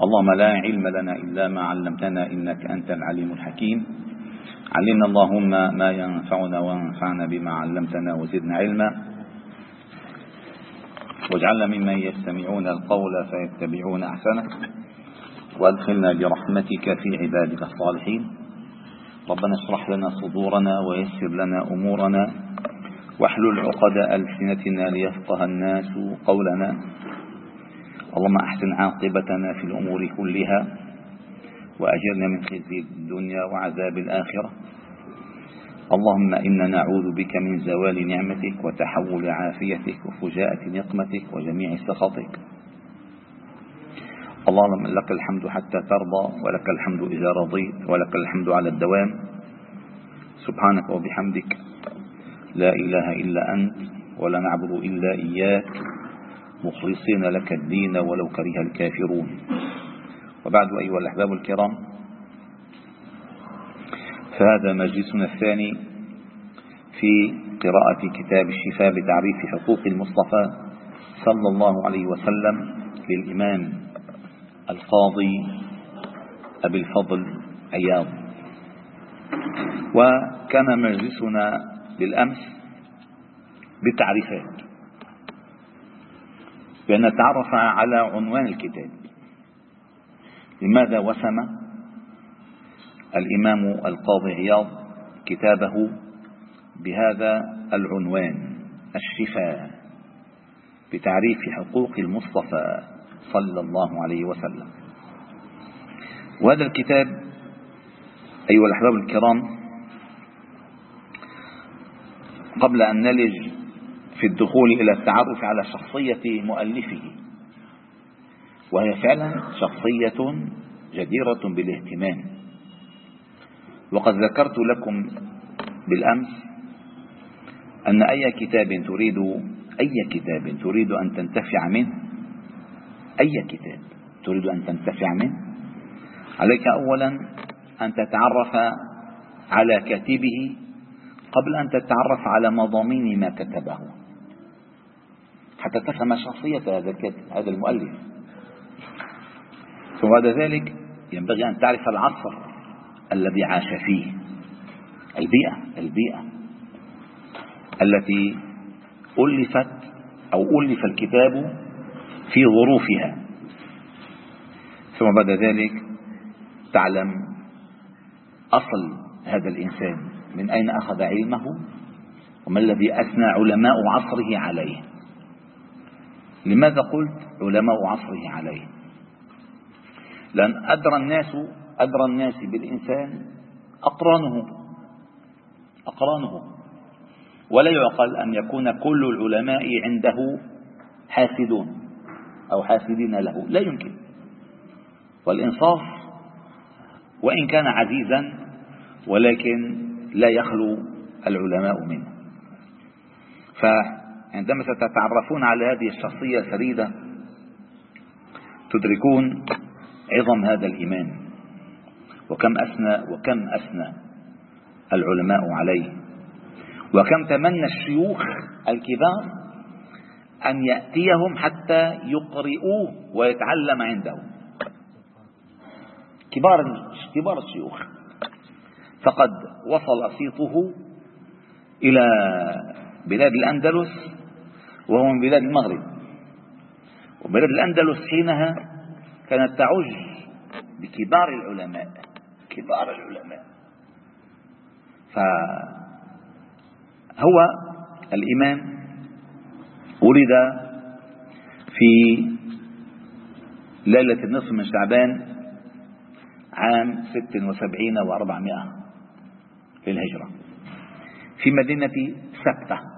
اللهم لا علم لنا إلا ما علمتنا إنك أنت العليم الحكيم. علمنا اللهم ما ينفعنا وانفعنا بما علمتنا وزدنا علما. واجعلنا ممن يستمعون القول فيتبعون أحسنه. وأدخلنا برحمتك في عبادك الصالحين. ربنا اشرح لنا صدورنا ويسر لنا أمورنا. واحلل عقد ألسنتنا ليفقه الناس قولنا. اللهم أحسن عاقبتنا في الأمور كلها وأجرنا من خزي الدنيا وعذاب الآخرة. اللهم إنا نعوذ بك من زوال نعمتك وتحول عافيتك وفجاءة نقمتك وجميع سخطك. اللهم لك الحمد حتى ترضى ولك الحمد إذا رضيت ولك الحمد على الدوام. سبحانك وبحمدك. لا إله إلا أنت ولا نعبد إلا إياك. مخلصين لك الدين ولو كره الكافرون. وبعد أيها الأحباب الكرام فهذا مجلسنا الثاني في قراءة كتاب الشفاء بتعريف حقوق المصطفى صلى الله عليه وسلم للإمام القاضي أبي الفضل عياض وكان مجلسنا بالأمس بالتعريفات بأن نتعرف على عنوان الكتاب. لماذا وسم الإمام القاضي عياض كتابه بهذا العنوان؟ الشفاء بتعريف حقوق المصطفى صلى الله عليه وسلم. وهذا الكتاب أيها الأحباب الكرام قبل أن نلج في الدخول إلى التعرف على شخصية مؤلفه. وهي فعلا شخصية جديرة بالاهتمام. وقد ذكرت لكم بالأمس أن أي كتاب تريد أي كتاب تريد أن تنتفع منه أي كتاب تريد أن تنتفع منه عليك أولا أن تتعرف على كاتبه قبل أن تتعرف على مضامين ما كتبه. حتى تفهم شخصية هذا هذا المؤلف. ثم بعد ذلك ينبغي أن تعرف العصر الذي عاش فيه. البيئة البيئة التي ألفت أو ألف الكتاب في ظروفها. ثم بعد ذلك تعلم أصل هذا الإنسان من أين أخذ علمه وما الذي أثنى علماء عصره عليه. لماذا قلت علماء عصره عليه؟ لأن أدرى الناس أدرى الناس بالإنسان أقرانه أقرانه. ولا يعقل أن يكون كل العلماء عنده حاسدون أو حاسدين له. لا يمكن. والإنصاف وإن كان عزيزا ولكن لا يخلو العلماء منه. فعندما تتعرفون على هذه الشخصية الفريدة تدركون عظم هذا الإمام وكم أثنى وكم أثنى العلماء عليه وكم تمنى الشيوخ الكبار أن يأتيهم حتى يقرئوه ويتعلم عندهم كبار كبار الشيوخ. فقد وصل صيته إلى بلاد الأندلس وهو من بلاد المغرب. وبلاد الأندلس حينها كانت تعج بكبار العلماء كبار العلماء. فهو الإمام ولد في ليلة النصف من شعبان عام ست وسبعين وأربعمائة للهجرة في مدينة سبتة.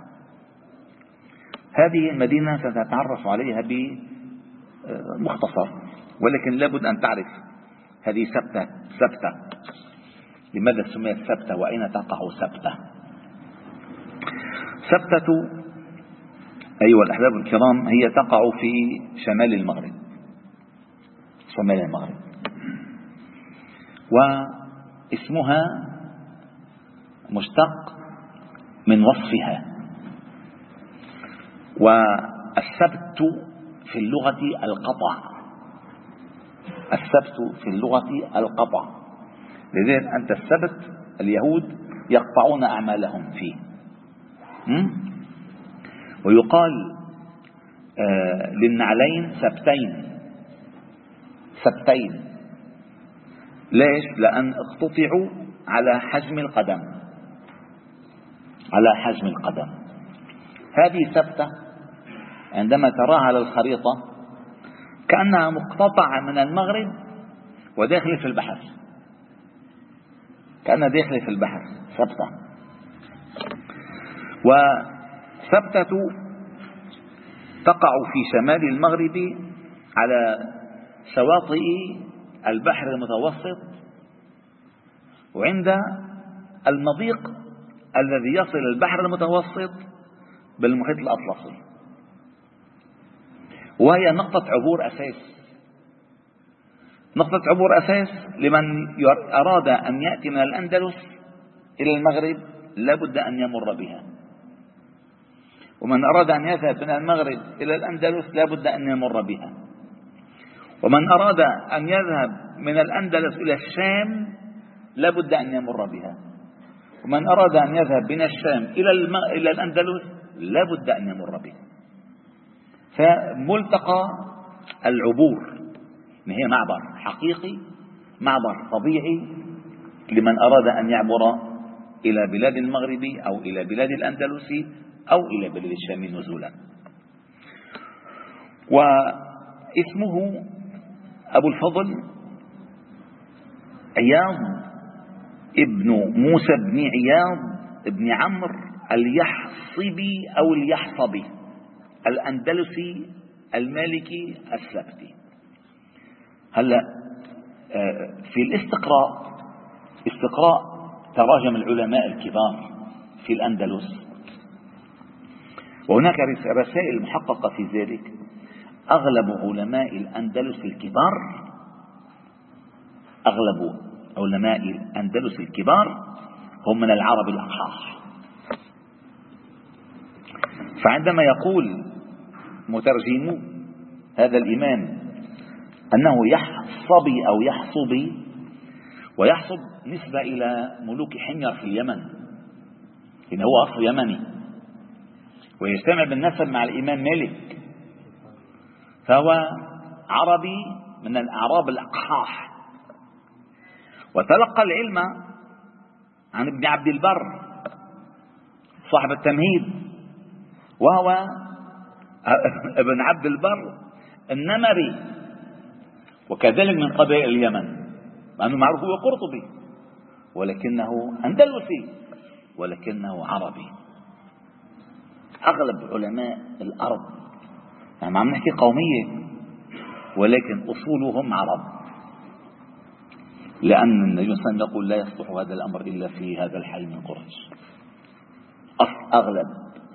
هذه المدينة سنتعرف عليها بمختصر ولكن لابد أن تعرف هذه سبتة سبتة. لماذا سميت سبتة؟ وأين تقع سبتة؟ سبتة أيها الأحباب الكرام هي تقع في شمال المغرب. شمال المغرب. واسمها مشتق من وصفها. والسبت في اللغة القطع. السبت في اللغة القطع. لذلك أنت السبت اليهود يقطعون أعمالهم فيه. ويقال آه للنعلين سبتين سبتين ليش؟ لأن اقتطعوا على حجم القدم. على حجم القدم. هذه سبتة عندما تراها على الخريطة كأنها مقتطعة من المغرب وداخل في البحر. كأنها داخل في البحر سبتة. وسبتة تقع في شمال المغرب على شواطئ البحر المتوسط وعند المضيق الذي يصل البحر المتوسط بالمحيط الأطلسي. وهي نقطة عبور أساس. نقطة عبور أساس لمن أراد أن يأتي من الأندلس إلى المغرب لابد أن يمر بها. ومن أراد أن يذهب من المغرب إلى الأندلس لابد أن يمر بها. ومن أراد أن يذهب من الأندلس إلى الشام لابد أن يمر بها. ومن أراد أن يذهب من الشام إلى إلى الأندلس لابد أن يمر بها. فملتقى العبور. هي معبر؟ حقيقي معبر طبيعي لمن أراد أن يعبر إلى بلاد المغرب أو إلى بلاد الأندلس أو إلى بلاد الشام نزولا. واسمه أبو الفضل عياض ابن موسى بن عياض بن عمرو اليحصبي أو اليحصبي. الأندلسي المالكي السبتي. هلا آه، في الاستقراء استقراء تراجم العلماء الكبار في الأندلس. وهناك رسائل محققة في ذلك. أغلب علماء الأندلس الكبار أغلب علماء الأندلس الكبار هم من العرب الأقحاح فعندما يقول مترجمو هذا الإمام أنه يحصبي أو يحصبي ويحصب نسبة إلى ملوك حمير في اليمن إن هو أصل يمني. ويجتمع بالنسب مع الإمام مالك فهو عربي من الأعراب الأقحاح. وتلقى العلم عن ابن عبد البر صاحب التمهيد وهو ابن عبد البر النمري وكذلك من قبائل اليمن لأنه معروف هو قرطبي ولكنه أندلسي ولكنه عربي. أغلب علماء الأرض يعني عم نحكي قومية ولكن أصولهم عرب. لأن النبي صلى الله عليه وسلم يقول لا يصلح هذا الأمر إلا في هذا الحي من قريش. أغلب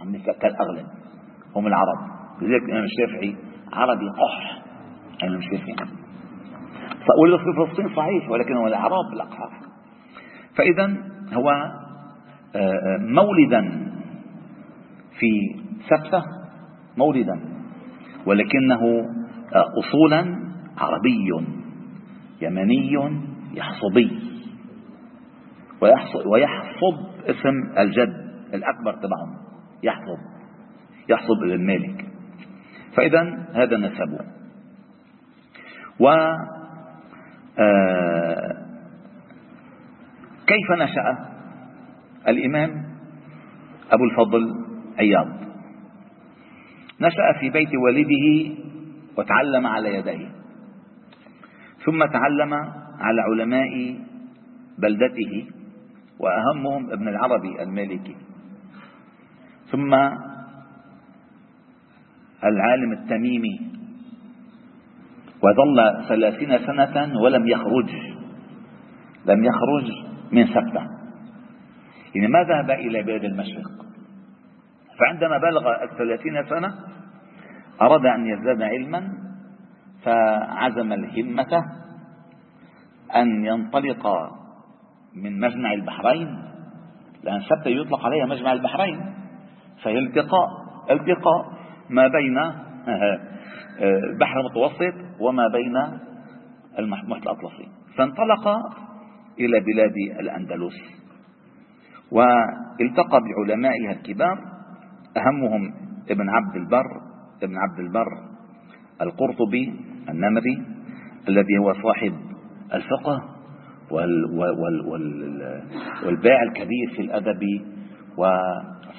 عم كالأغلب هم العرب. لذلك الإمام الشافعي عربي قح. الإمام الشافعي. فأقول في فلسطين صحيح ولكن هو الأعراب الأقحاف فإذا هو آه، آه، مولدا في سبتة مولدا. ولكنه آه، أصولا عربي يمني يحصبي. ويحصب, ويحصب اسم الجد الأكبر تبعهم. يحصب. يحصب ابن مالك. فإذا هذا نسبه و آه، كيف نشأ؟ الإمام أبو الفضل عياض نشأ في بيت والده وتعلم على يديه. ثم تعلم على علماء بلدته وأهمهم ابن العربي المالكي. ثم العالم التميمي. وظل ثلاثين سنة ولم يخرج. لم يخرج من سبتة. يعني ما ذهب إلى بلاد المشرق. فعندما بلغ الثلاثين سنة أراد أن يزداد علما فعزم الهمة أن ينطلق من مجمع البحرين. لأن سبتة يطلق عليها مجمع البحرين. فهي التقاء. التقاء ما بين البحر المتوسط وما بين المحيط الأطلسي. فانطلق إلى بلاد الأندلس والتقى بعلمائها الكبار. أهمهم ابن عبد البر ابن عبد البر القرطبي النمري الذي هو صاحب الفقه وال وال وال والباع الكبير في الأدب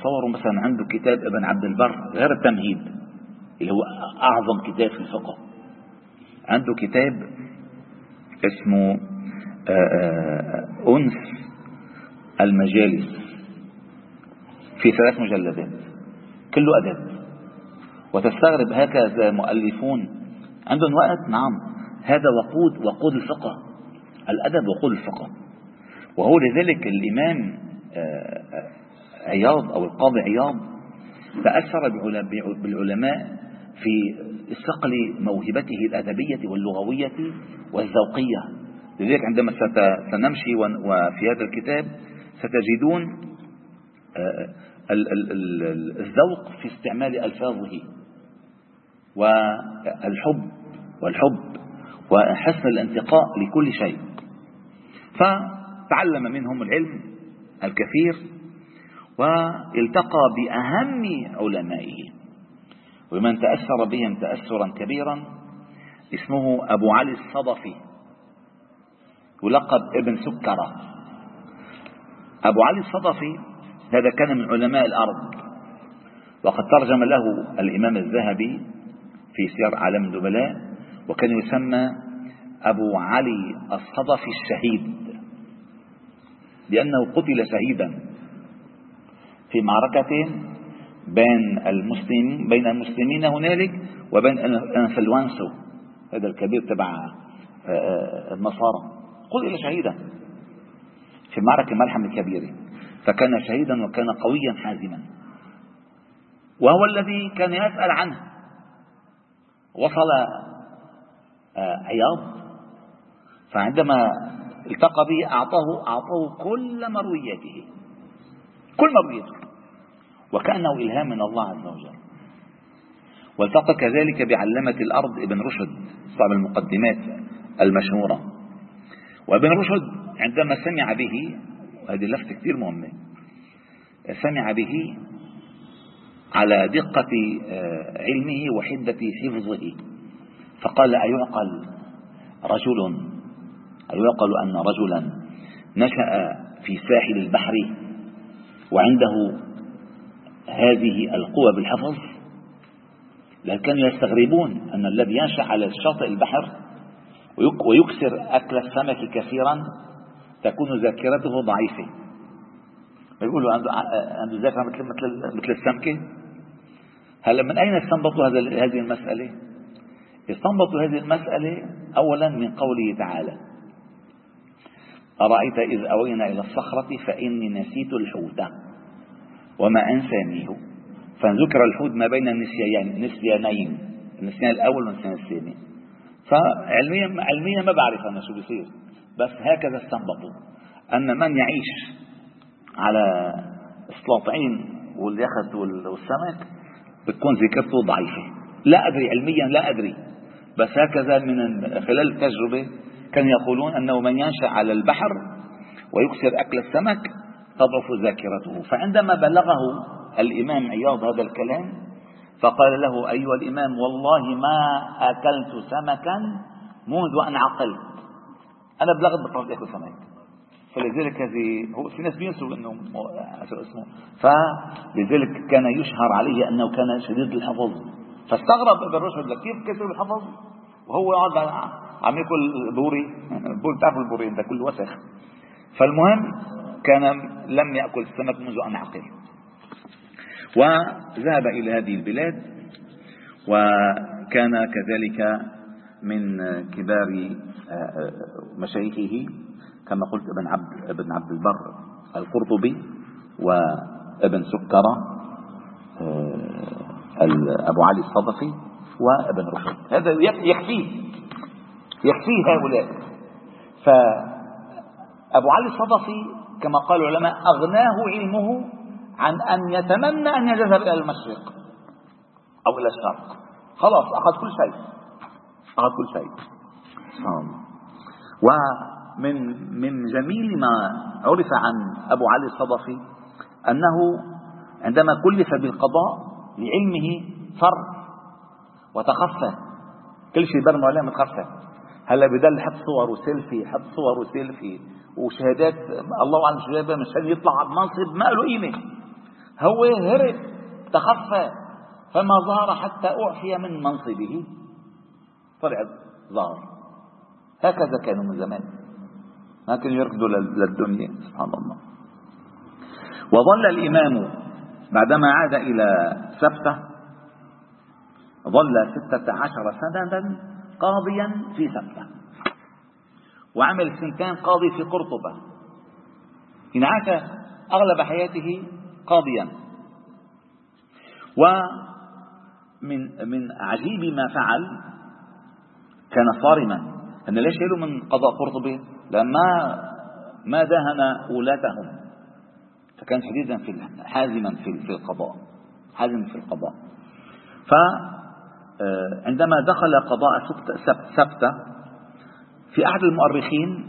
وصوروا مثلا عنده كتاب ابن عبد البر غير التمهيد اللي هو أعظم كتاب في الفقه. عنده كتاب اسمه آه، آه، أنس المجالس في ثلاث مجلدات كله أدب وتستغرب هكذا مؤلفون. عندهم وقت؟ نعم. هذا وقود وقود الفقه. الأدب وقود الفقه. وهو لذلك الإمام آه، عياض أو القاضي عياض تأثر بالعلماء في صقل موهبته الأدبية واللغوية والذوقية. لذلك عندما سنمشي وفي هذا الكتاب ستجدون آه، الذوق في استعمال ألفاظه والحب والحب وحسن الانتقاء لكل شيء. فتعلم منهم العلم الكثير والتقى بأهم علمائه. ومن تأثر بهم تأثرا كبيرا اسمه أبو علي الصدفي يلقب ابن سكرة. أبو علي الصدفي هذا كان من علماء الأرض وقد ترجم له الإمام الذهبي في سير عالم النبلاء وكان يسمى أبو علي الصدفي الشهيد لأنه قتل شهيدا. في معركة بين المسلمين بين المسلمين هنالك وبين انفلونسو هذا الكبير تبع آه، آه، النصارى. قتل شهيدا في المعركة الملحمة الكبيرة. فكان شهيدا وكان قويا حازما. وهو الذي كان يسأل عنه. وصل آه، عياض. فعندما التقى به أعطاه أعطاه كل مروياته. كل مروياته وكأنه إلهام من الله عز وجل. والتقى كذلك بعلمة الأرض ابن رشد صاحب المقدمات المشهورة. وابن رشد عندما سمع به وهذه لفتة كثير مهمة سمع به على دقة آه، علمه وحدة حفظه. فقال أيعقل رجل أيعقل أن رجلا نشأ في ساحل البحر وعنده هذه القوة بالحفظ كانوا يستغربون أن الذي ينشأ على شاطئ البحر ويكسر أكل السمك كثيرا تكون ذاكرته ضعيفة يقولوا عنده عنده ذاكرة مثل مثل مثل السمكة هلا من أين استنبطوا هذه المسألة؟ استنبطوا هذه المسألة أولا من قوله تعالى أرأيت إذ أوينا إلى الصخرة فإني نسيت الحوت. وما أنسانيه فذكر الحوت ما بين النسيانين نسيانين. النسيان الأول والنسيان الثاني. فعلميا علميا ما بعرف أنا شو بيصير. بس هكذا استنبطوا. أن من يعيش على السلاطعين واليخت والسمك بتكون ذاكرته ضعيفة. لا أدري علميا لا أدري. بس هكذا من خلال التجربة كانوا يقولون أنه من ينشأ على البحر ويكسر أكل السمك تضعف ذاكرته. فعندما بلغه الإمام عياض هذا الكلام فقال له أيها الإمام والله ما أكلت سمكا منذ أن عقلت. أنا بلغت بطلت أكل سمك. فلذلك هذه هو في ناس بينسوا إنه اسمه. فلذلك كان يشهر عليه أنه كان شديد الحفظ. فاستغرب ابن رشد كيف كثر الحفظ؟ وهو يقعد عم ياكل بوري بور بتعرف البوري ده كله وسخ. فالمهم كان لم يأكل السمك منذ أن عقل. وذهب إلى هذه البلاد وكان كذلك من كبار مشايخه كما قلت ابن عبد ابن عبد البر القرطبي وابن سكرة آه، أبو علي الصدفي وابن رشد. هذا يكفيه. يكفيه هؤلاء. فأبو علي الصدفي كما قال العلماء أغناه علمه عن أن يتمنى أن يذهب إلى المشرق أو إلى الشرق. خلاص أخذ كل شيء. أخذ كل شيء. الله ومن من جميل ما عرف عن أبو علي الصدفي أنه عندما كلف بالقضاء لعلمه فر وتخفى. كل شيء برموا عليه متخفى. هلا بدل حط صور وسيلفي حط صور وسيلفي وشهادات الله اعلم شهادات مشان يطلع بمنصب ما له قيمة. هو هرب تخفى فما ظهر حتى اعفي من منصبه. طلع ظهر. هكذا كانوا من زمان. ما كانوا يركضوا للدنيا سبحان الله. وظل الإمام بعدما عاد إلى سبتة ظل ستة عشر سنة قاضيا في سبتة وعمل سنتين قاضي في قرطبة. إن عاش أغلب حياته قاضيا. ومن من عجيب ما فعل كان صارما. أن ليش له من قضاء قرطبة لما ما دهن ولاتهم فكان شديدا في حازما في القضاء. حازما في القضاء. فعندما آه، دخل قضاء سبتة في أحد المؤرخين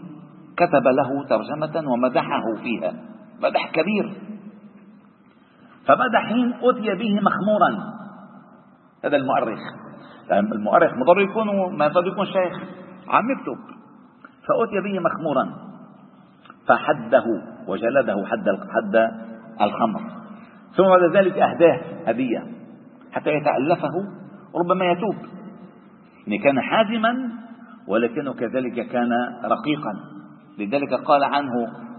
كتب له ترجمة ومدحه فيها مدح كبير. فمدح حين أتي به مخمورا. هذا المؤرخ. المؤرخ مضر يكون ما يكون شيخ عم يكتب. فأتي به مخمورا. فحده وجلده حد حد الخمر. ثم بعد ذلك أهداه هدية حتى يتألفه ربما يتوب. يعني كان حازما ولكنه كذلك كان رقيقا. لذلك قال عنه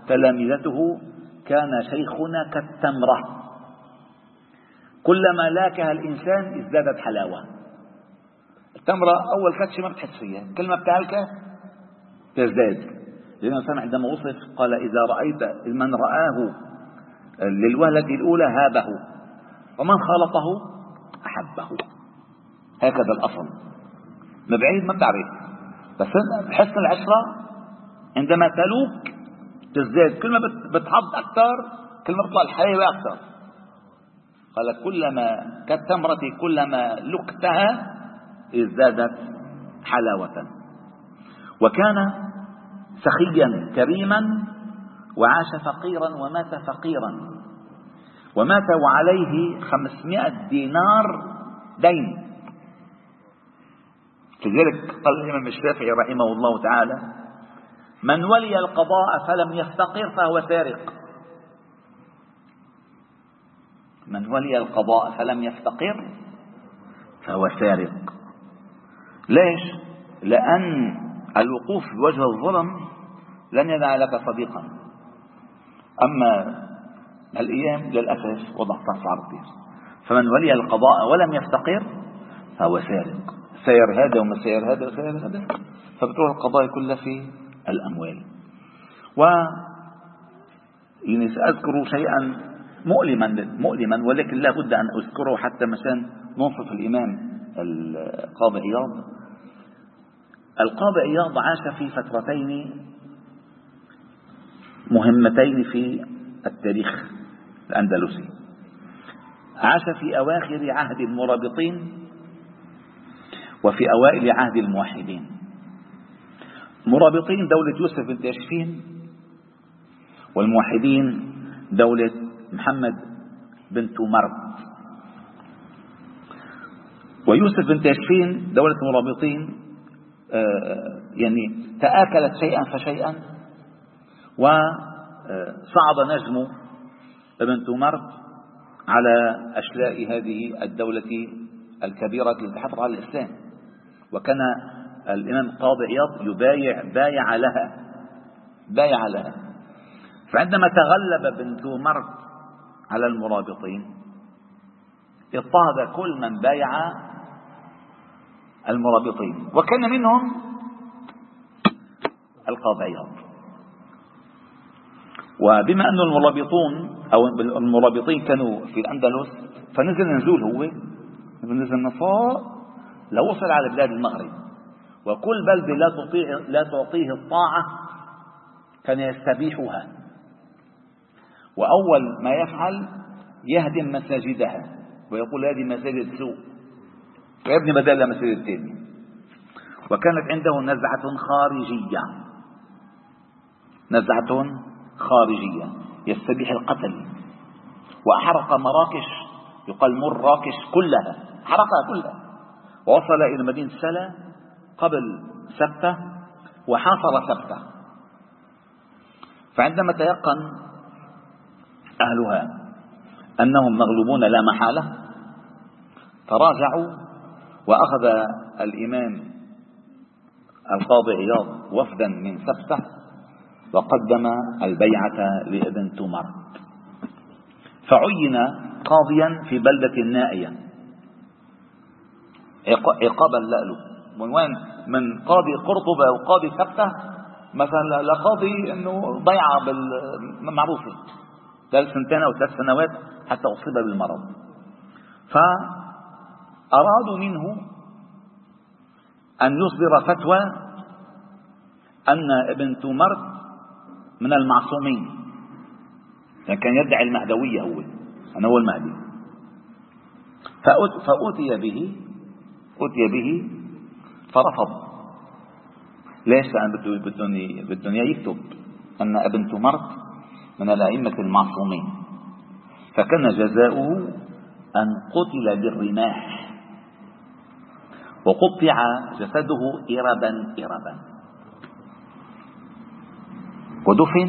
تلامذته كان شيخنا كالتمرة. كلما لاكها الإنسان ازدادت حلاوة. التمرة أول كتشة ما بتحس فيها. كل ما تزداد. لأن الإنسان عندما وصف قال إذا رأيت من رآه للوهلة الأولى هابه ومن خالطه أحبه. هكذا الأصل. من بعيد ما بتعرف. بس حسن العشرة عندما تلوك تزداد. كل ما بتحض أكثر كل ما بتطلع الحلاوة أكثر. قال كلما كالتمرة كلما لكتها ازدادت حلاوة. وكان سخيا كريما وعاش فقيرا ومات فقيرا. ومات وعليه خمسمائة دينار دين. لذلك قال الإمام الشافعي رحمه الله تعالى من ولي القضاء فلم يفتقر فهو سارق. من ولي القضاء فلم يفتقر فهو سارق. ليش؟ لأن الوقوف بوجه الظلم لن يدع لك صديقا. أما الأيام للأسف وضع صعب فمن ولي القضاء ولم يفتقر فهو سارق. سير هذا ومسير هذا وسير هذا. فبتروح القضايا كلها في الأموال. و يعني سأذكر شيئا مؤلما مؤلما ولكن لا بد أن أذكره حتى مشان ننصف الإمام القاضي عياض. القاضي عياض عاش في فترتين مهمتين في التاريخ الأندلسي. عاش في أواخر عهد المرابطين وفي أوائل عهد الموحدين. مرابطين دولة يوسف بن تاشفين والموحدين دولة محمد بن تومرت ويوسف بن تاشفين دولة المرابطين آه، يعني تآكلت شيئا فشيئا وصعد نجم ابن تومرت على أشلاء هذه الدولة الكبيرة التي تحافظ على الإسلام. وكان الإمام قاضي عياض يبايع بايع لها بايع لها. فعندما تغلب ابن تومرت على المرابطين اضطهد كل من بايع المرابطين وكان منهم القاضي عياض وبما أن المرابطون أو المرابطين كانوا في الأندلس فنزل نزول هو نزل نصاء لوصل على بلاد المغرب وكل بلدة لا تطيع لا تعطيه الطاعة كان يستبيحها. وأول ما يفعل يهدم مساجدها ويقول هذه مساجد سوء ويبني بدلها مساجد ثانية وكانت عنده نزعة خارجية. نزعة خارجية. يستبيح القتل. وأحرق مراكش. يقال مراكش كلها. حرقها كلها. ووصل إلى مدينة سلا قبل سبتة وحاصر سبتة. فعندما تيقن أهلها أنهم مغلوبون لا محالة تراجعوا وأخذ الإمام القاضي عياض وفدا من سبتة وقدم البيعة لابن تمر. فعين قاضيا في بلدة نائية. عقابا له من وين من قاضي قرطبة وقاضي سبتة مثلا لقاضي إنه ضيعة معروفة ثلاث سنتين أو ثلاث سنوات حتى أصيب بالمرض. فارادوا منه أن يصدر فتوى أن ابن تومرت من المعصومين. يعني كان يدعي المهدوية هو أنا هو المهدي فأتي به أتي به فرفض. ليش؟ لأن بدهم يكتب أن ابن تمرت من الأئمة المعصومين. فكان جزاؤه أن قتل بالرماح. وقطع جسده إربا إربا. ودفن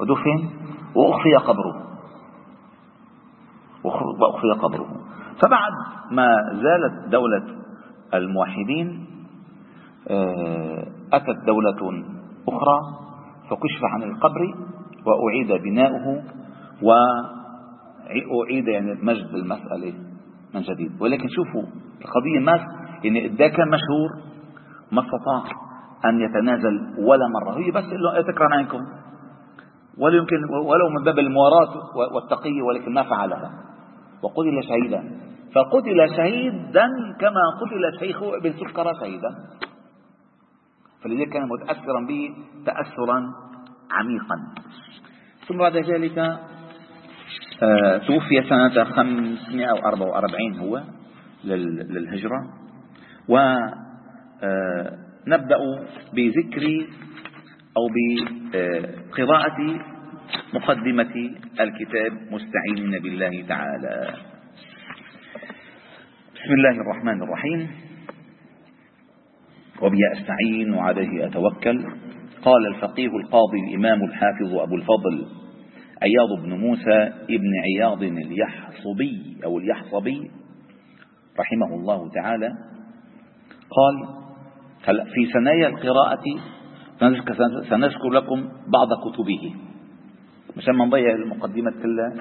ودفن وأخفي قبره. وأخفي قبره. فبعد ما زالت دولة الموحدين آه، أتت دولة أخرى فكشف عن القبر وأعيد بناؤه وأعيد يعني مجد المسألة من جديد. ولكن شوفوا القضية ما يعني ده كان مشهور ما استطاع أن يتنازل ولا مرة. هي بس له تكرم عنكم. ولا يمكن ولو من باب المواراة والتقية ولكن ما فعلها. وقتل شهيدا. فقتل شهيدا كما قتل شيخ ابن سكر شهيدا. فلذلك كان متأثرا به تأثرا عميقا. ثم بعد ذلك آه، توفي سنة 544 هو للهجرة. ونبدأ آه، بذكر أو بقراءة مقدمة الكتاب مستعينين بالله تعالى. بسم الله الرحمن الرحيم. وبي أستعين وعليه أتوكل. قال الفقيه القاضي الإمام الحافظ أبو الفضل عياض بن موسى ابن عياض اليحصبي أو اليحصبي رحمه الله تعالى. قال في ثنايا القراءة سنذكر لكم بعض كتبه. مشان ما نضيع المقدمة كلها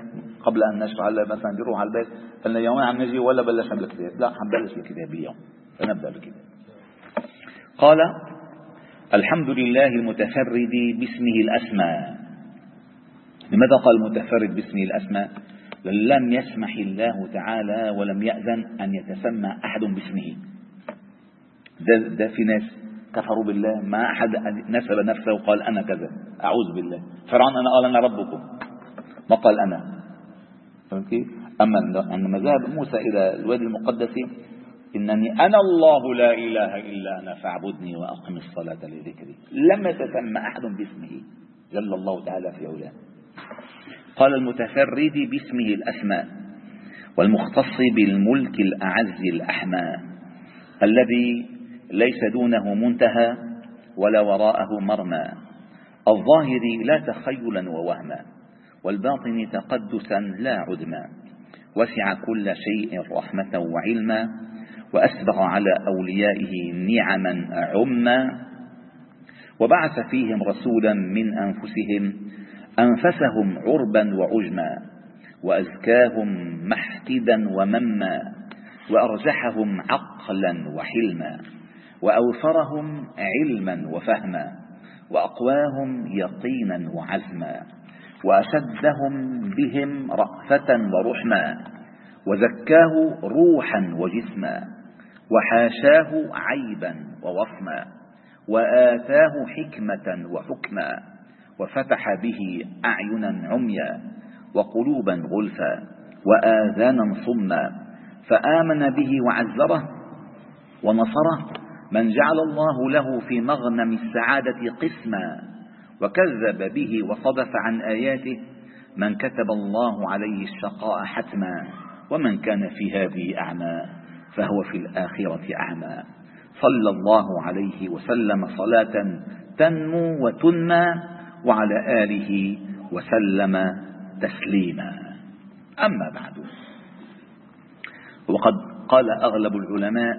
قبل أن نشرح مثلا بيروح على البيت قلنا يومين عم نجي ولا بلشنا بالكتاب لا حنبلش الكتاب اليوم. فنبدأ بالكتاب. قال الحمد لله المتفرد باسمه الأسمى. لماذا قال المتفرد باسمه الأسمى؟ لم يسمح الله تعالى ولم يأذن أن يتسمى أحد باسمه. ده, ده في ناس كفروا بالله. ما أحد نسب نفسه وقال أنا كذا. أعوذ بالله. فرعون أنا قال أنا ربكم. ما قال أنا. فهمت كيف؟ أما عندما ذهب موسى إلى الوادي المقدس إنني أنا الله لا إله إلا أنا فاعبدني وأقم الصلاة لذكري. لم يتسمى أحد باسمه جل الله تعالى في علاه قال المتفرد باسمه الأسماء والمختص بالملك الأعز الأحمى الذي ليس دونه منتهى ولا وراءه مرمى. الظاهر لا تخيلا ووهما والباطن تقدسا لا عدما. وسع كل شيء رحمة وعلما وأسبغ على أوليائه نعما عما وبعث فيهم رسولا من أنفسهم أنفسهم عربا وعجما وأزكاهم محتدا ومما وأرجحهم عقلا وحلما وأوفرهم علما وفهما وأقواهم يقينا وعزما وأشدهم بهم رأفة ورحما وزكاه روحا وجسما وحاشاه عيبا ووصما وآتاه حكمة وحكما وفتح به أعينا عميا وقلوبا غلفا وآذانا صما فآمن به وعزره ونصره من جعل الله له في مغنم السعادة قسما. وكذب به وصدف عن آياته من كتب الله عليه الشقاء حتما ومن كان في هذه أعمى فهو في الآخرة أعمى. صلى الله عليه وسلم صلاة تنمو وتنمى وعلى آله وسلم تسليما. أما بعد وقد قال أغلب العلماء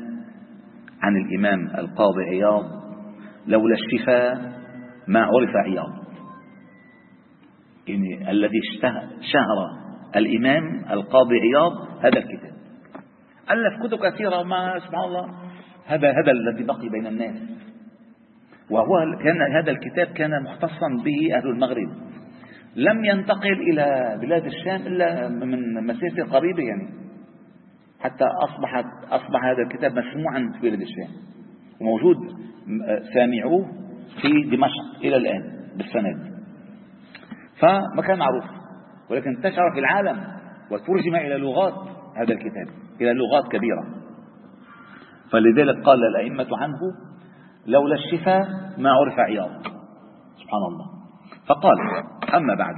عن الإمام القاضي عياض لولا الشفاء ما عرف عياض. يعني الذي شهر الإمام القاضي عياض هذا الكتاب. ألف كتب كثيرة ما سبحان الله. هذا هذا الذي بقي بين الناس. وهو كان هذا الكتاب كان مختصا به أهل المغرب. لم ينتقل إلى بلاد الشام إلا من مسيرة قريبة يعني. حتى أصبحت أصبح هذا الكتاب مسموعا في بلاد الشام. وموجود سامعوه في دمشق إلى الآن بالسند فما كان معروف ولكن انتشر في العالم وترجم إلى لغات هذا الكتاب إلى لغات كبيرة. فلذلك قال الأئمة عنه لولا الشفاء ما عرف عياض. سبحان الله. فقال أما بعد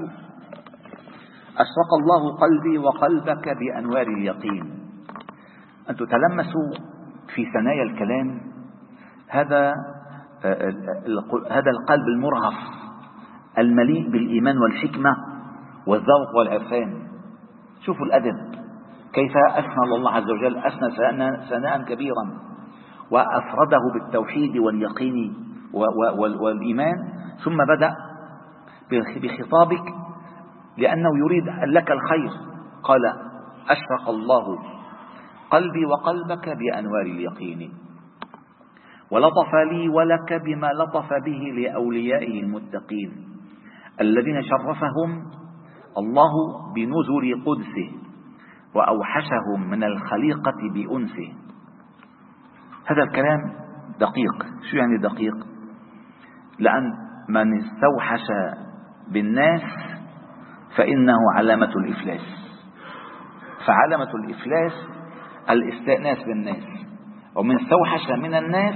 أشرق الله قلبي وقلبك بأنوار اليقين. أن تتلمسوا في ثنايا الكلام هذا هذا القلب المرهف المليء بالإيمان والحكمة والذوق والعرفان. شوفوا الأدب. كيف أثنى الله عز وجل أثنى ثناء كبيرا وأفرده بالتوحيد واليقين والإيمان. ثم بدأ بخطابك لأنه يريد لك الخير. قال أشرق الله قلبي وقلبك بأنوار اليقين. ولطف لي ولك بما لطف به لأوليائه المتقين الذين شرفهم الله بنزل قدسه وأوحشهم من الخليقة بأنسه. هذا الكلام دقيق. شو يعني دقيق؟ لأن من استوحش بالناس فإنه علامة الإفلاس. فعلامة الإفلاس الاستئناس بالناس. ومن استوحش من الناس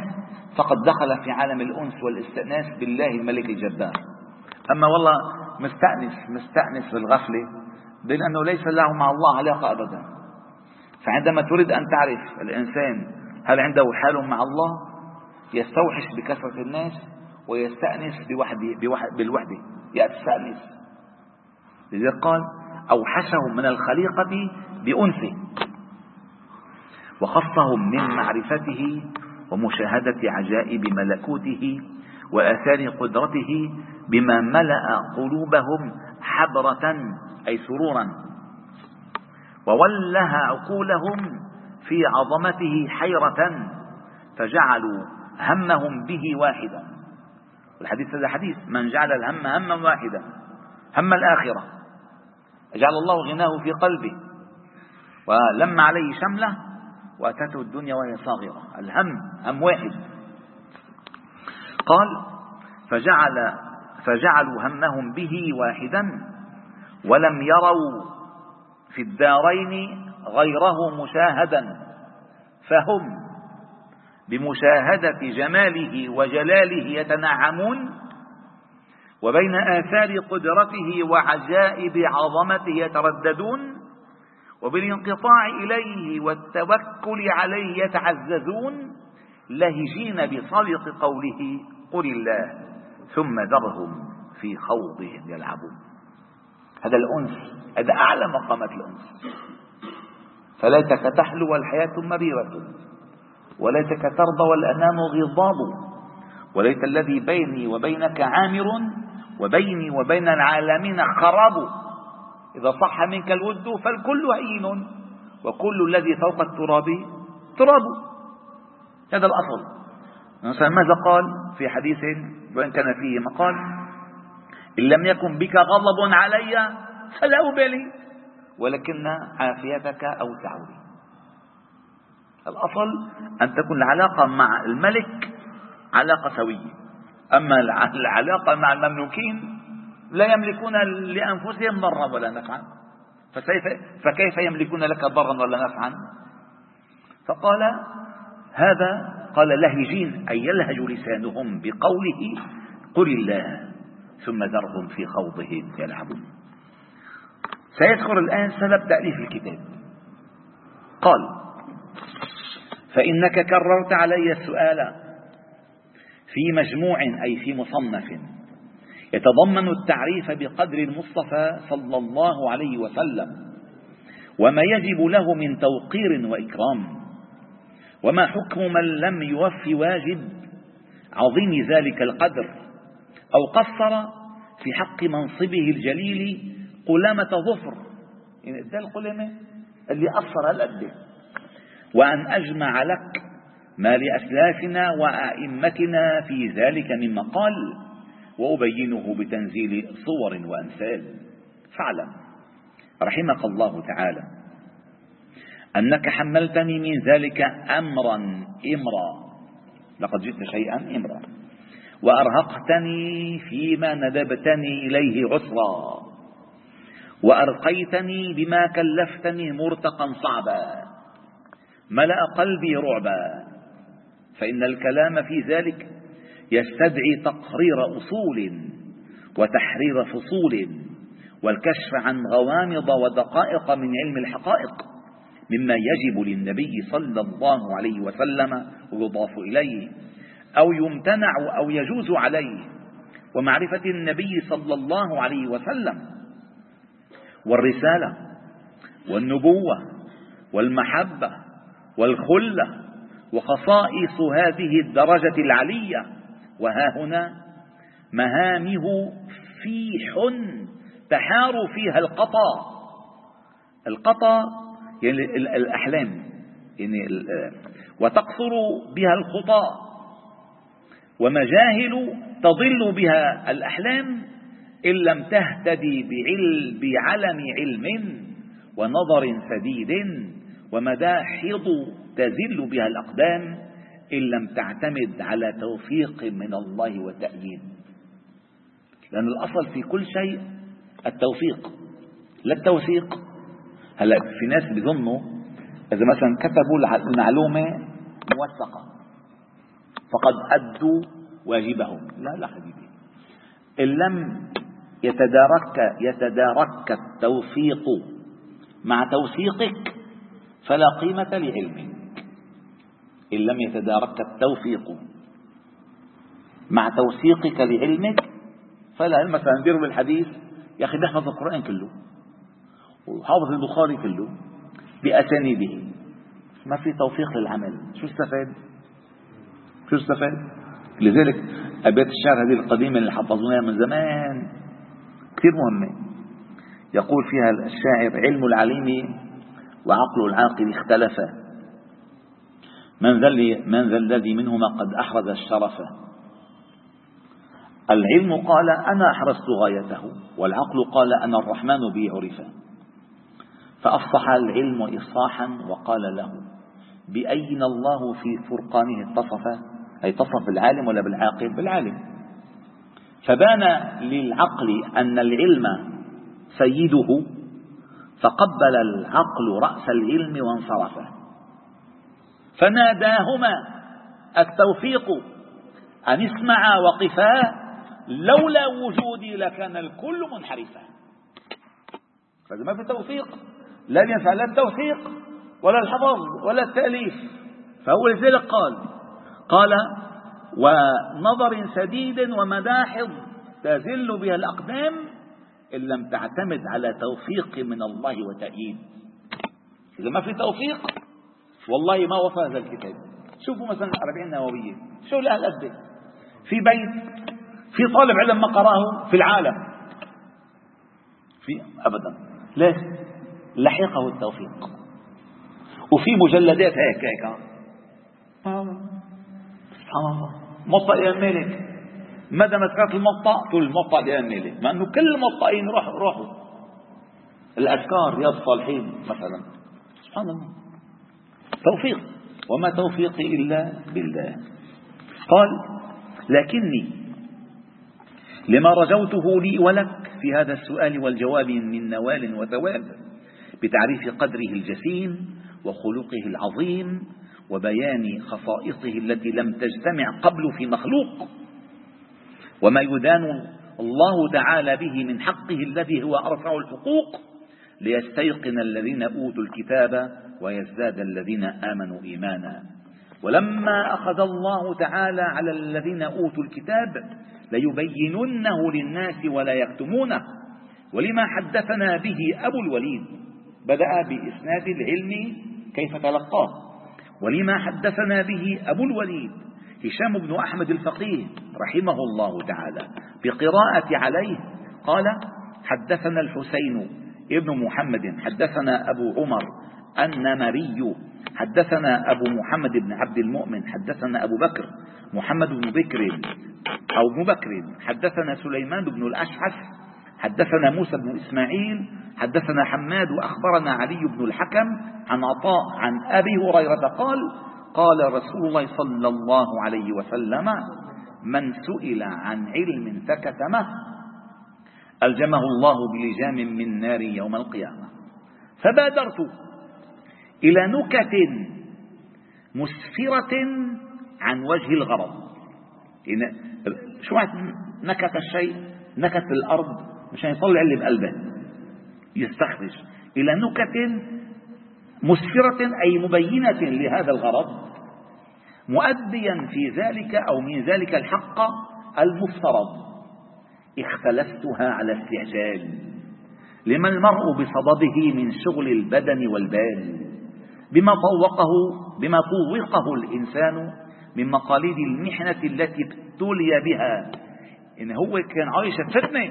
فقد دخل في عالم الأنس والاستئناس بالله الملك الجبار. أما والله مستأنس مستأنس بالغفلة بين أنه ليس له مع الله علاقة أبدا. فعندما تريد أن تعرف الإنسان هل عنده حال مع الله يستوحش بكثرة الناس ويستأنس بوحده بالوحدة. يستأنس لذلك قال أوحشهم من الخليقة بأنسه. وخصهم من معرفته ومشاهدة عجائب ملكوته وآثار قدرته بما ملأ قلوبهم حبرة أي سرورا. ووله عقولهم في عظمته حيرة فجعلوا همهم به واحدا. الحديث هذا حديث من جعل الهم هما واحدا هم الآخرة. جعل الله غناه في قلبه. ولم عليه شملة وأتته الدنيا وهي صاغرة. الهم هم واحد. قال فجعل فجعلوا همهم به واحدا ولم يروا في الدارين غيره مشاهدا. فهم بمشاهدة جماله وجلاله يتنعمون وبين آثار قدرته وعجائب عظمته يترددون. وبالانقطاع إليه والتوكل عليه يتعززون لهجين بصدق قوله قل الله ثم ذرهم في خوضهم يلعبون. هذا الأنس هذا أعلى مقامات الأنس. فليتك تحلو والحياة مريرة وليتك ترضى والأنام غضاب وليت الذي بيني وبينك عامر وبيني وبين العالمين خراب. إذا صح منك الود فالكل هين وكل الذي فوق التراب تراب. هذا الأصل. ماذا قال في حديث وإن كان فيه مقال؟ إن لم يكن بك غضب علي فلا أبالي ولكن عافيتك أوسع لي الأصل أن تكون العلاقة مع الملك علاقة سوية. أما العلاقة مع المملوكين لا يملكون لأنفسهم ضرا ولا نفعا. فكيف يملكون لك ضرا ولا نفعا؟ فقال هذا قال لهجين أي يلهج لسانهم بقوله قل الله ثم ذرهم في خوضهم يلعبون. سيذكر الآن سبب تأليف الكتاب. قال فإنك كررت علي السؤال في مجموع أي في مصنف. يتضمن التعريف بقدر المصطفى صلى الله عليه وسلم وما يجب له من توقير وإكرام وما حكم من لم يوف واجب عظيم ذلك القدر أو قصر في حق منصبه الجليل قلامة ظفر. يعني ده القلمة اللي قصر هالقد. وأن أجمع لك ما لأسلافنا وأئمتنا في ذلك من مقال وأبينه بتنزيل صور وأمثال. فاعلم. رحمك الله تعالى. أنك حملتني من ذلك أمرا إمرا. لقد جئت شيئا إمرا. وأرهقتني فيما ندبتني إليه عسرا. وأرقيتني بما كلفتني مرتقا صعبا. ملأ قلبي رعبا. فإن الكلام في ذلك يستدعي تقرير أصول وتحرير فصول والكشف عن غوامض ودقائق من علم الحقائق مما يجب للنبي صلى الله عليه وسلم ويضاف إليه أو يمتنع أو يجوز عليه ومعرفة النبي صلى الله عليه وسلم والرسالة والنبوة والمحبة والخلة وخصائص هذه الدرجة العلية وها هنا مهامه فيح تحار فيها القطا. القطا يعني الأحلام. يعني وتقصر بها الخطى ومجاهل تضل بها الأحلام إن لم تهتدي بعلم علم ونظر سديد. ومداحض تزل بها الأقدام. إن لم تعتمد على توفيق من الله وتأييد. لأن الأصل في كل شيء التوفيق لا التوثيق. هلا في ناس بيظنوا إذا مثلا كتبوا المعلومة موثقة فقد أدوا واجبهم. لا لا حبيبي. إن لم يتدارك يتدارك التوفيق مع توثيقك فلا قيمة لعلمك. إن لم يتدارك التوفيق. مع توثيقك لعلمك فلا مثلا بيروي الحديث. يا أخي بيحفظ القرآن كله وحافظ البخاري كله بأسانيده. ما في توفيق للعمل. شو استفاد؟ شو استفاد؟ لذلك أبيات الشعر هذه القديمة اللي حفظناها من زمان كثير مهمة. يقول فيها الشاعر علم العليم وعقل العاقل اختلفا. من ذا من ذا الذي منهما قد أحرز الشرف. العلم قال أنا أحرزت غايته والعقل قال أنا الرحمن بي عرفا فأفصح العلم إفصاحا وقال له بأين الله في فرقانه اتصف؟ أي تصف العالم ولا بالعاقل؟ بالعالم. فبان للعقل أن العلم سيده فقبل العقل رأس العلم وانصرف فناداهما التوفيق أن اسمعا وقفا لولا وجودي لكان الكل منحرفا. فإذا ما في توفيق. لا ينفع لا التوثيق ولا الحفظ ولا التأليف. فهو لذلك قال قال ونظر سديد ومداحض تزل بها الأقدام إن لم تعتمد على توفيق من الله وتأييد. إذا ما في توفيق والله ما وفى هذا الكتاب. شوفوا مثلا أربعين نووية شو لها الأسبة في بيت في طالب علم ما قرأه في العالم. في أبدا. ليش؟ لحقه التوفيق. وفي مجلدات هيك هيك سبحان الله. مطأ الإمام مالك مدى ما ذكرت المطأ تقول المطأ الإمام مالك مع أنه كل المطأين راحوا راحوا الأذكار رياض الصالحين مثلا. سبحان الله. توفيق وما توفيقي إلا بالله. قال لكني لما رجوته لي ولك في هذا السؤال والجواب من نوال وثواب بتعريف قدره الجسيم وخلقه العظيم وبيان خصائصه التي لم تجتمع قبل في مخلوق وما يدان الله تعالى به من حقه الذي هو أرفع الحقوق ليستيقن الذين أوتوا الكتاب ويزداد الذين آمنوا إيمانا. ولما أخذ الله تعالى على الذين أوتوا الكتاب ليبيننه للناس ولا يكتمونه. ولما حدثنا به أبو الوليد بدأ بإسناد العلم كيف تلقاه. ولما حدثنا به أبو الوليد هشام بن أحمد الفقيه رحمه الله تعالى بقراءة عليه قال حدثنا الحسين ابن محمد. حدثنا أبو عمر النمري. حدثنا أبو محمد بن عبد المؤمن. حدثنا أبو بكر محمد بن بكر أو ابن بكر. حدثنا سليمان بن الأشعث. حدثنا موسى بن إسماعيل. حدثنا حماد. وأخبرنا علي بن الحكم عن عطاء عن أبي هريرة قال قال رسول الله صلى الله عليه وسلم من سئل عن علم فكتمه ألجمه الله بلجام من نار يوم القيامة. فبادرت إلى نكت مسفرة عن وجه الغرض. شو نكت الشيء؟ نكت الأرض مشان يطلع اللي بقلبه. يستخرج. إلى نكت مسفرة أي مبينة لهذا الغرض مؤديا في ذلك أو من ذلك الحق المفترض. اختلفتها على استعجال. لما المرء بصدده من شغل البدن والبال بما طوقه بما طوقه الإنسان من مقاليد المحنة التي ابتلي بها. إن هو كان عايش فتنة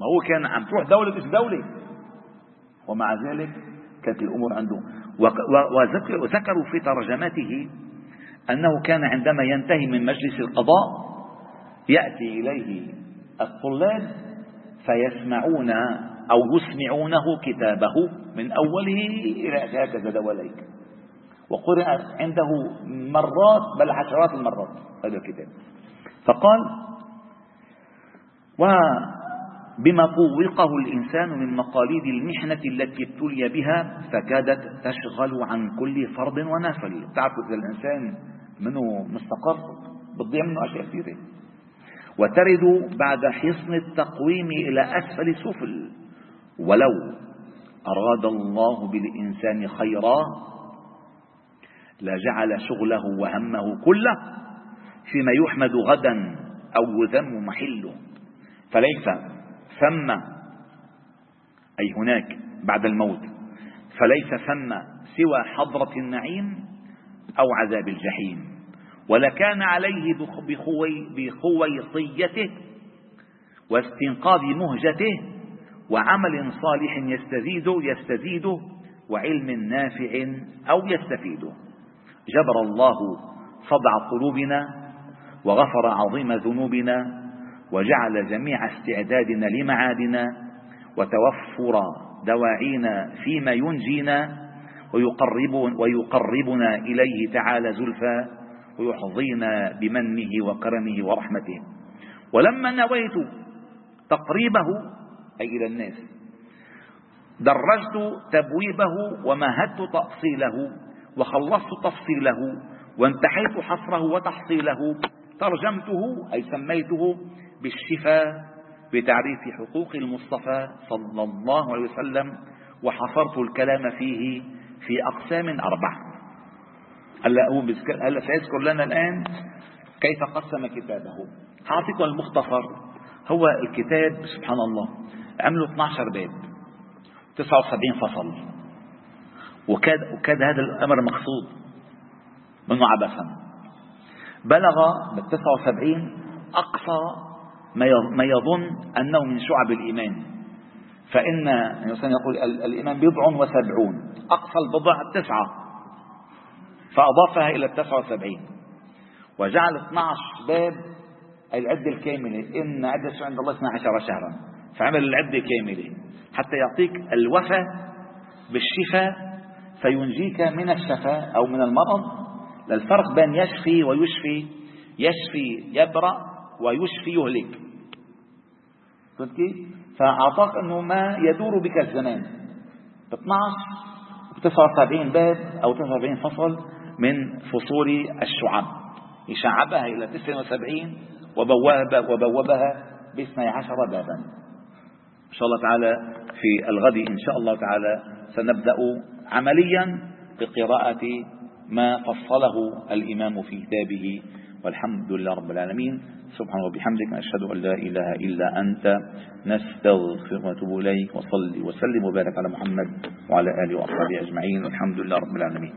ما هو كان عم تروح دولة مش دولة. ومع ذلك كانت الأمور عنده. وذكروا في ترجمته أنه كان عندما ينتهي من مجلس القضاء يأتي إليه الطلاب فيسمعون أو يسمعونه كتابه من أوله إلى هكذا دواليك وقرأ عنده مرات بل عشرات المرات هذا الكتاب. فقال وبما طوقه الإنسان من مقاليد المحنة التي ابتلي بها فكادت تشغل عن كل فرض ونفل. تعرفوا إذا الإنسان منه مستقر بتضيع منه أشياء كثيرة. وترد بعد حصن التقويم إلى أسفل سفل. ولو أراد الله بالإنسان خيرا لجعل شغله وهمه كله فيما يحمد غدا أو يذم محله. فليس ثم أي هناك بعد الموت فليس ثم سوى حضرة النعيم أو عذاب الجحيم. ولكان عليه بخوي بخويصيته واستنقاذ مهجته وعمل صالح يستزيد يستزيده وعلم نافع أو يستفيده جبر الله صدع قلوبنا وغفر عظيم ذنوبنا وجعل جميع استعدادنا لمعادنا وتوفر دواعينا فيما ينجينا ويقرب ويقربنا إليه تعالى زلفى ويحظينا بمنه وكرمه ورحمته. ولما نويت تقريبه أي إلى الناس درجت تبويبه ومهدت تأصيله وخلصت تفصيله وانتحيت حصره وتحصيله ترجمته أي سميته بالشفاء بتعريف حقوق المصطفى صلى الله عليه وسلم وحصرت الكلام فيه في أقسام أربع هلا هو هلا سيذكر لنا الآن كيف قسم كتابه. أعطيكم المختصر هو الكتاب سبحان الله عملوا 12 باب 79 فصل. وكاد, وكاد هذا الأمر مقصود منه عبثا. بلغ بال 79 أقصى ما يظن أنه من شعب الإيمان. فإن الإنسان يقول الإيمان بضع وسبعون أقصى البضع تسعة. فأضافها إلى التسعة وسبعين وجعل 12 باب العدة الكاملة. إن عدة عند الله 12 شهرا. فعمل العدة كاملة. حتى يعطيك الوفاء بالشفاء فينجيك من الشفاء أو من المرض. للفرق بين يشفي ويشفي. يشفي يبرأ ويشفي يهلك. فهمت كيف؟ فأعطاك أنه ما يدور بك الزمان. 12 و 79 باب أو 79 فصل من فصول الشعب. يشعبها إلى 79 وبوابها وبوبها باثني عشر بابا. إن شاء الله تعالى في الغد إن شاء الله تعالى سنبدأ عمليا بقراءة ما فصله الإمام في كتابه. والحمد لله رب العالمين. سبحانه وبحمدك أشهد أن لا إله إلا أنت. نستغفر ونتوب إليك. وصلي وسلم وبارك على محمد وعلى آله وأصحابه أجمعين. والحمد لله رب العالمين.